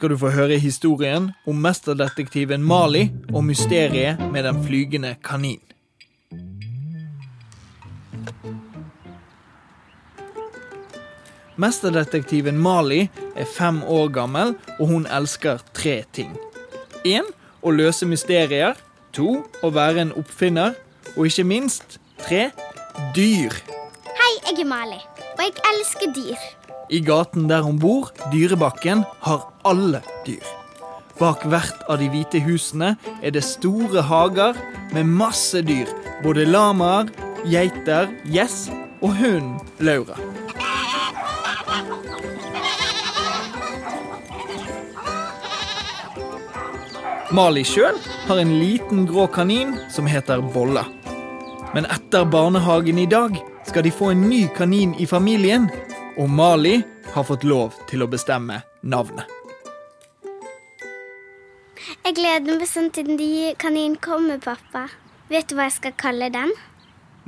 skal du få høre historien om mesterdetektiven Mali og mysteriet med den flygende kanin. Mesterdetektiven Mali er fem år gammel, og hun elsker tre ting. En, Å løse mysterier. To Å være en oppfinner. Og ikke minst tre Dyr. Hei, jeg er Mali, og jeg elsker dyr. I gaten der hun bor, Dyrebakken, har alle dyr. Bak hvert av de hvite husene er det store hager med masse dyr. Både lamaer, geiter, gjess og hunden Laura. Mali sjøl har en liten grå kanin som heter Bolla. Men etter barnehagen i dag skal de få en ny kanin i familien, og Mali har fått lov til å bestemme navnet. Jeg gleder meg sånn til den nye kaninen kommer, pappa. Vet du hva jeg skal kalle den?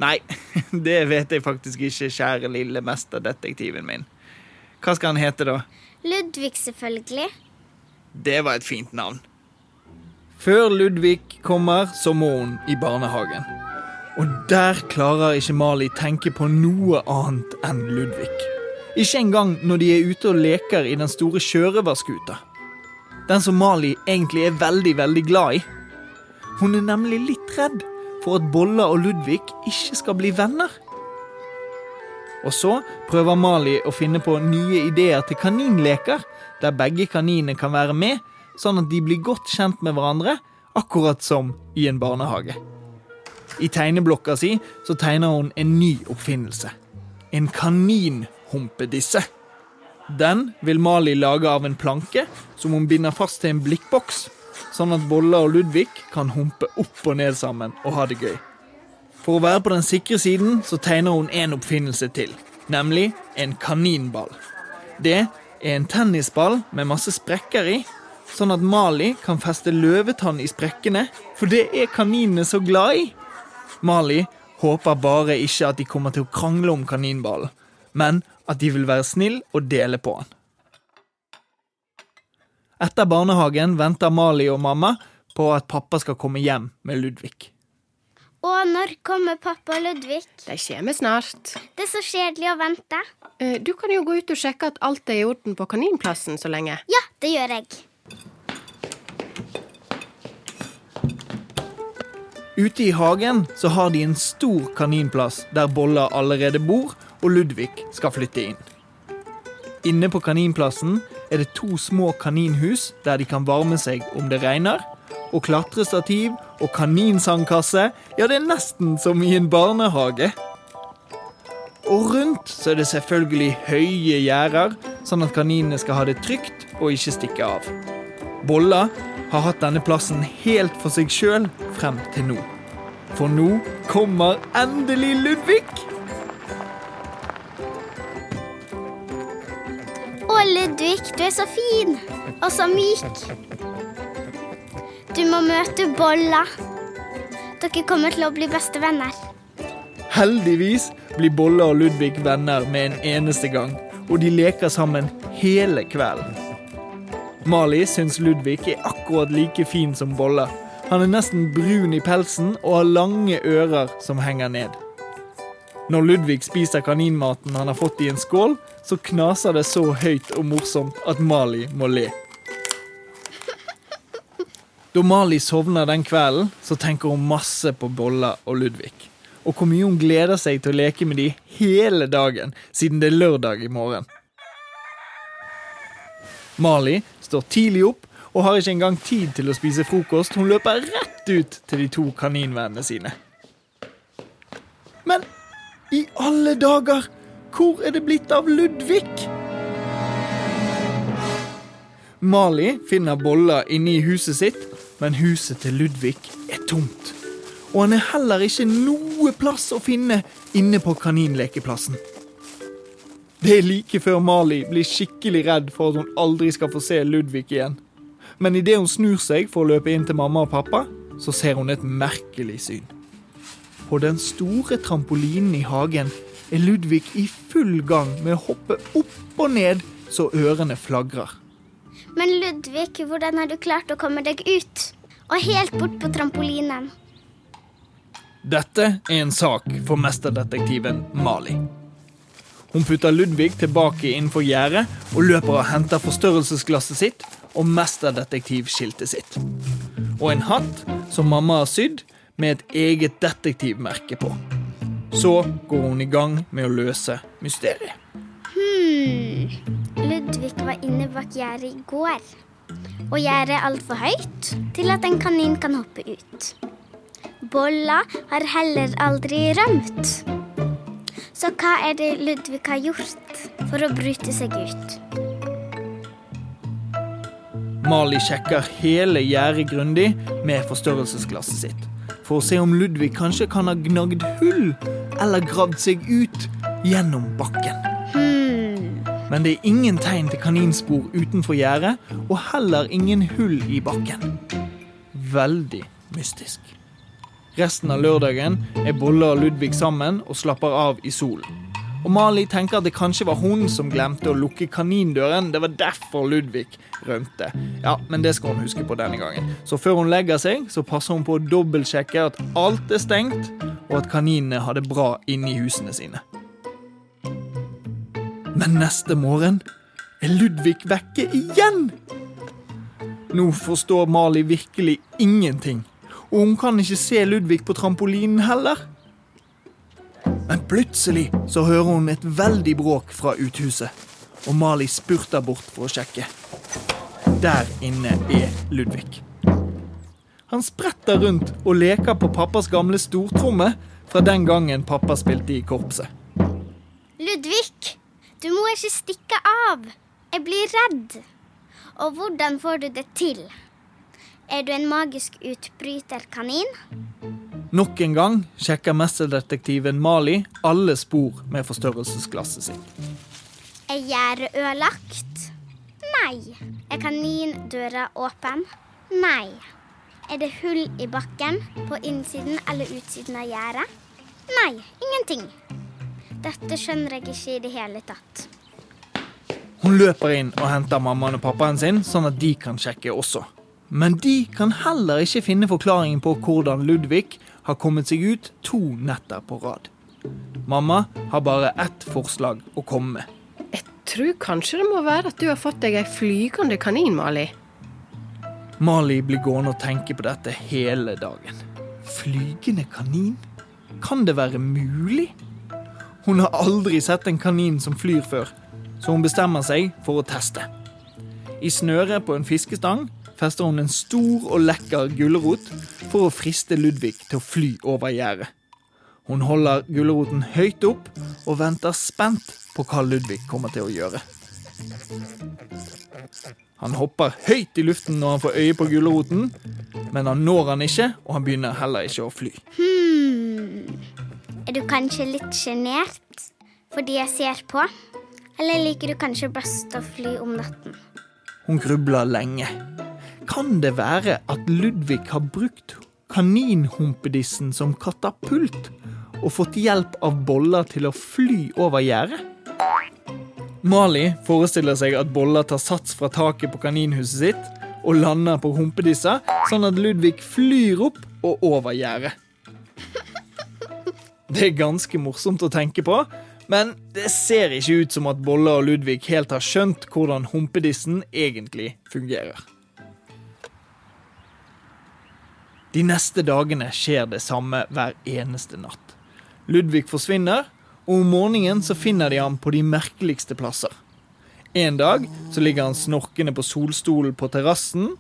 Nei, det vet jeg faktisk ikke, kjære lille mesterdetektiven min. Hva skal han hete, da? Ludvig, selvfølgelig. Det var et fint navn. Før Ludvig kommer, så må hun i barnehagen. Og der klarer ikke Mali tenke på noe annet enn Ludvig. Ikke engang når de er ute og leker i den store sjørøverskuta. Den som Mali egentlig er veldig, veldig glad i. Hun er nemlig litt redd for at Bolla og Ludvig ikke skal bli venner. Og så prøver Mali å finne på nye ideer til kaninleker, der begge kaninene kan være med, sånn at de blir godt kjent med hverandre, akkurat som i en barnehage. I tegneblokka si så tegner hun en ny oppfinnelse. En kaninhumpedisse. Den vil Mali lage av en planke som hun binder fast til en blikkboks, sånn at Bolla og Ludvig kan humpe opp og ned sammen og ha det gøy. For å være på den sikre siden så tegner hun en oppfinnelse til, nemlig en kaninball. Det er en tennisball med masse sprekker i, sånn at Mali kan feste løvetann i sprekkene, for det er kaninene så glad i. Mali håper bare ikke at de kommer til å krangle om kaninballen, men at de vil være snill og dele på den. Etter barnehagen venter Mali og mamma på at pappa skal komme hjem med Ludvig. Og når kommer pappa og Ludvig? De kommer snart. Det er så kjedelig å vente. Eh, Du kan jo gå ut og sjekke at alt er i orden på kaninplassen så lenge. Ja, det gjør jeg. Ute i hagen så har de en stor kaninplass der Bolla allerede bor, og Ludvig skal flytte inn. Inne på kaninplassen er det to små kaninhus der de kan varme seg om det regner, og klatrestativ og kaninsandkasse. Ja, det er nesten som i en barnehage. Og rundt så er det selvfølgelig høye gjerder, sånn at kaninene skal ha det trygt og ikke stikke av. Bolla har hatt denne plassen helt for seg sjøl frem til nå. For nå kommer endelig Ludvig! Å, Ludvig, du er så fin. Og så myk. Du må møte Bolla. Dere kommer til å bli bestevenner. Heldigvis blir Bolla og Ludvig venner med en eneste gang, og de leker sammen hele kvelden. Mali syns Ludvig er akkurat like fin som Bolle. Han er nesten brun i pelsen og har lange ører som henger ned. Når Ludvig spiser kaninmaten han har fått i en skål, så knaser det så høyt og morsomt at Mali må le. Da Mali sovner den kvelden, så tenker hun masse på Bolla og Ludvig. Og hvor mye hun gleder seg til å leke med de hele dagen, siden det er lørdag i morgen. Mali står tidlig opp og har ikke engang tid til å spise frokost. Hun løper rett ut til de to kaninvennene sine. Men i alle dager! Hvor er det blitt av Ludvig? Mali finner boller inne i huset sitt, men huset til Ludvig er tomt. Og han er heller ikke noe plass å finne inne på kaninlekeplassen. Det er like før Mali blir skikkelig redd for at hun aldri skal få se Ludvig igjen. Men idet hun snur seg for å løpe inn til mamma og pappa, så ser hun et merkelig syn. På den store trampolinen i hagen er Ludvig i full gang med å hoppe opp og ned så ørene flagrer. Men Ludvig, hvordan har du klart å komme deg ut? Og helt bort på trampolinen. Dette er en sak for mesterdetektiven Mali. Hun putter Ludvig tilbake innenfor gjerdet og løper og henter forstørrelsesglasset sitt og mesterdetektivskiltet sitt. Og en hatt som mamma har sydd med et eget detektivmerke på. Så går hun i gang med å løse mysteriet. Hmm. Ludvig var inne bak gjerdet i går. Og gjerdet er altfor høyt til at en kanin kan hoppe ut. Bolla har heller aldri rømt. Så hva er det Ludvig har gjort for å bryte seg ut? Mali sjekker hele gjerdet grundig med forstørrelsesglasset sitt. For å se om Ludvig kanskje kan ha gnagd hull eller gravd seg ut gjennom bakken. Hmm. Men det er ingen tegn til kaninspor utenfor gjerdet, og heller ingen hull i bakken. Veldig mystisk. Resten av lørdagen er Bolle og Ludvig sammen og slapper av i solen. Og Mali tenker at det kanskje var hun som glemte å lukke kanindøren. Det var derfor Ludvig rømte. Ja, men det skal hun huske på denne gangen. Så før hun legger seg, så passer hun på å dobbeltsjekke at alt er stengt, og at kaninene har det bra inne i husene sine. Men neste morgen er Ludvig vekke igjen! Nå forstår Mali virkelig ingenting, og hun kan ikke se Ludvig på trampolinen heller. Men plutselig så hører hun et veldig bråk fra uthuset, og Mali spurter bort for å sjekke. Der inne er Ludvig. Han spretter rundt og leker på pappas gamle stortromme fra den gangen pappa spilte i korpset. Ludvig, du må ikke stikke av. Jeg blir redd. Og hvordan får du det til? Er du en magisk utbryterkanin? Nok en gang sjekker mesterdetektiven Mali alle spor med forstørrelsesglasset sitt. Er gjerdet ødelagt? Nei. Er kanindøra åpen? Nei. Er det hull i bakken på innsiden eller utsiden av gjerdet? Nei, ingenting. Dette skjønner jeg ikke i det hele tatt. Hun løper inn og henter mammaen og pappaen sin, sånn at de kan sjekke også. Men de kan heller ikke finne forklaringen på hvordan Ludvig har kommet seg ut to netter på rad. Mamma har bare ett forslag å komme med. Jeg tror kanskje det må være at du har fått deg ei flygende kanin, Mali. Mali blir gående og tenke på dette hele dagen. Flygende kanin? Kan det være mulig? Hun har aldri sett en kanin som flyr før, så hun bestemmer seg for å teste. I snøret på en fiskestang fester hun en stor og lekker gulrot for å friste Ludvig til å fly over gjerdet. Hun holder gulroten høyt opp og venter spent på hva Ludvig kommer til å gjøre. Han hopper høyt i luften når han får øye på gulroten, men han når han ikke, og han begynner heller ikke å fly. Hmm. Er du kanskje litt sjenert fordi jeg ser på? Eller liker du kanskje best å fly om natten? Hun grubler lenge. Kan det være at Ludvig har brukt kaninhumpedissen som katapult og fått hjelp av boller til å fly over gjerdet? Mali forestiller seg at boller tar sats fra taket på kaninhuset sitt og lander på humpedissa, sånn at Ludvig flyr opp og over gjerdet. Det er ganske morsomt å tenke på, men det ser ikke ut som at Bolle og Ludvig helt har skjønt hvordan humpedissen egentlig fungerer. De neste dagene skjer det samme hver eneste natt. Ludvig forsvinner, og om morgenen så finner de ham på de merkeligste plasser. En dag så ligger han snorkende på solstolen på terrassen.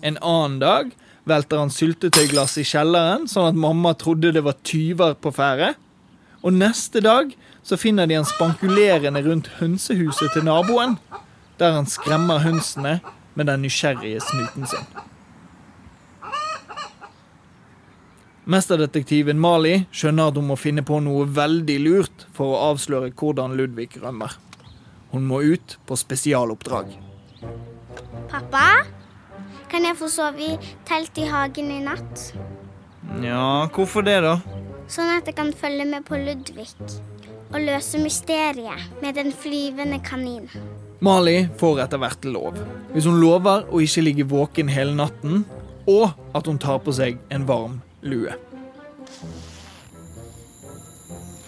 En annen dag velter han syltetøyglass i kjelleren, sånn at mamma trodde det var tyver på ferde. Og neste dag så finner de han spankulerende rundt hønsehuset til naboen, der han skremmer hønsene med den nysgjerrige snuten sin. Mesterdetektiven Mali skjønner at hun må finne på noe veldig lurt for å avsløre hvordan Ludvig rømmer. Hun må ut på spesialoppdrag. Pappa, kan jeg få sove i telt i hagen i natt? Ja, hvorfor det, da? Sånn at jeg kan følge med på Ludvig og løse mysteriet med den flyvende kaninen. Mali får etter hvert lov, hvis hun lover å ikke ligge våken hele natten, og at hun tar på seg en varm lue.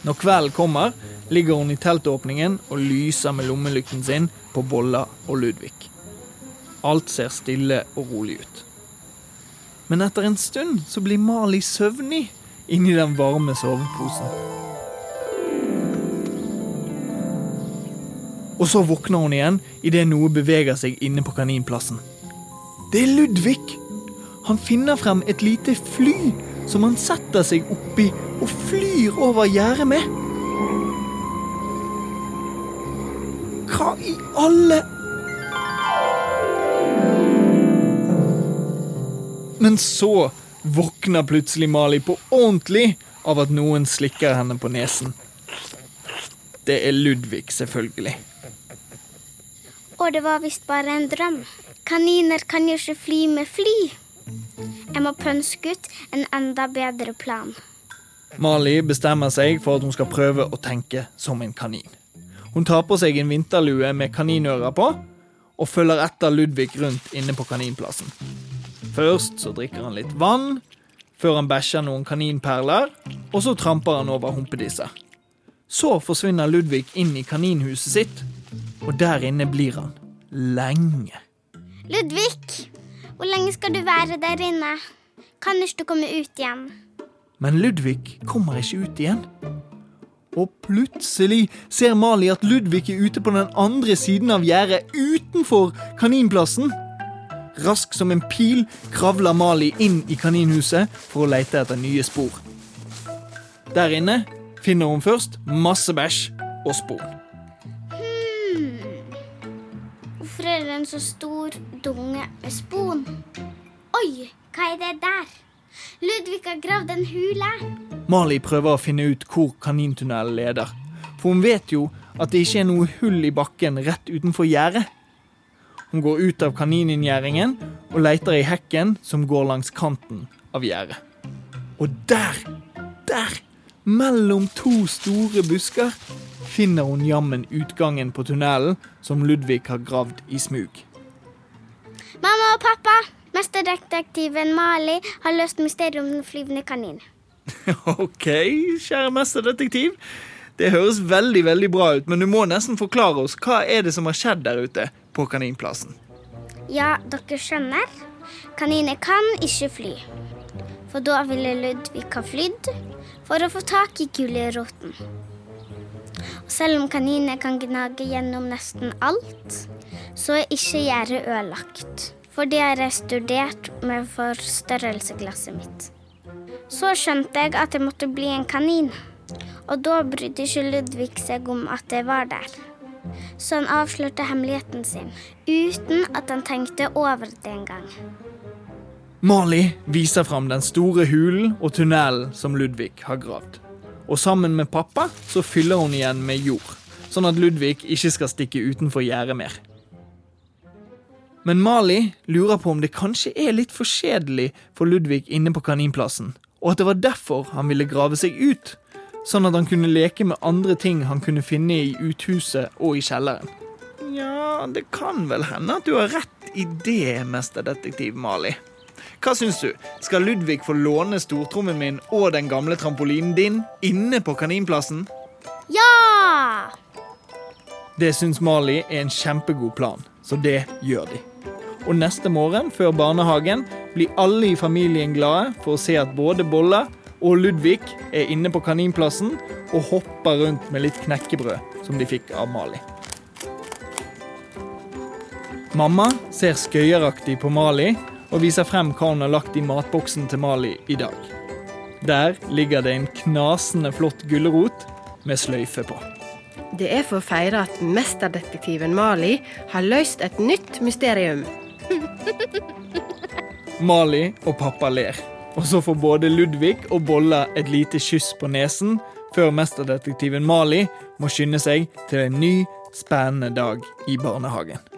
Når kvelden kommer, ligger hun i teltåpningen og lyser med lommelykten sin på Bolla og Ludvig. Alt ser stille og rolig ut. Men etter en stund så blir Mali søvnig inni den varme soveposen. Og så våkner hun igjen idet noe beveger seg inne på kaninplassen. Det er Ludvig! Han finner frem et lite fly som han setter seg oppi og flyr over gjerdet med. Hva i alle Men så våkner plutselig Mali på ordentlig av at noen slikker henne på nesen. Det er Ludvig, selvfølgelig. Og det var visst bare en drøm. Kaniner kan jo ikke fly med fly. Jeg må pønske ut en enda bedre plan. Mali bestemmer seg for at hun skal prøve å tenke som en kanin. Hun tar på seg en vinterlue med kaninører på, og følger etter Ludvig rundt inne på kaninplassen. Først så drikker han litt vann, før han bæsjer noen kaninperler, og så tramper han over humpedisser. Så forsvinner Ludvig inn i kaninhuset sitt, og der inne blir han. Lenge. Ludvig, hvor lenge skal du være der inne? Kan ikke du komme ut igjen? Men Ludvig kommer ikke ut igjen. Og plutselig ser Mali at Ludvig er ute på den andre siden av gjerdet utenfor kaninplassen. Rask som en pil kravler Mali inn i kaninhuset for å lete etter nye spor. Der inne finner hun først masse bæsj og spon. Så stor dunge med spon? Oi, hva er det der? Ludvig har gravd en hule. Mali prøver å finne ut hvor kanintunnelen leder. For hun vet jo at det ikke er noe hull i bakken rett utenfor gjerdet. Hun går ut av kanininngjerdingen og leter i hekken som går langs kanten av gjerdet. Og der, der, mellom to store busker, finner hun jammen utgangen på tunnelen som Ludvig har gravd i smug. Mamma og pappa, mesterdetektiven Mali har løst mysteriet om den flyvende kaninen. OK, kjære mesterdetektiv. Det høres veldig veldig bra ut, men du må nesten forklare oss hva er det som har skjedd der ute på Kaninplassen. Ja, dere skjønner. Kaniner kan ikke fly. For da ville Ludvig ha flydd for å få tak i gulroten. Og selv om kaniner kan gnage gjennom nesten alt, så er ikke gjerdet ødelagt. For det har jeg studert med forstørrelsesglasset mitt. Så skjønte jeg at jeg måtte bli en kanin. Og da brydde ikke Ludvig seg om at jeg var der. Så han avslørte hemmeligheten sin, uten at han tenkte over det engang. Mali viser fram den store hulen og tunnelen som Ludvig har gravd. Og sammen med pappa så fyller hun igjen med jord, sånn at Ludvig ikke skal stikke utenfor gjerdet mer. Men Mali lurer på om det kanskje er litt for kjedelig for Ludvig inne på Kaninplassen, og at det var derfor han ville grave seg ut, sånn at han kunne leke med andre ting han kunne finne i uthuset og i kjelleren. Ja, det kan vel hende at du har rett i det, mesterdetektiv Mali. Hva syns du? Skal Ludvig få låne stortrommen min og den gamle trampolinen din inne på Kaninplassen? Ja! Det syns Mali er en kjempegod plan, så det gjør de. Og neste morgen før barnehagen blir alle i familien glade for å se at både Bolla og Ludvig er inne på Kaninplassen og hopper rundt med litt knekkebrød som de fikk av Mali. Mamma ser skøyeraktig på Mali og viser frem hva hun har lagt i matboksen til Mali i dag. Der ligger det en knasende flott gulrot med sløyfe på. Det er for å feire at mesterdetektiven Mali har løst et nytt mysterium. Mali og pappa ler. Og så får både Ludvig og Bolla et lite kyss på nesen før mesterdetektiven Mali må skynde seg til en ny, spennende dag i barnehagen.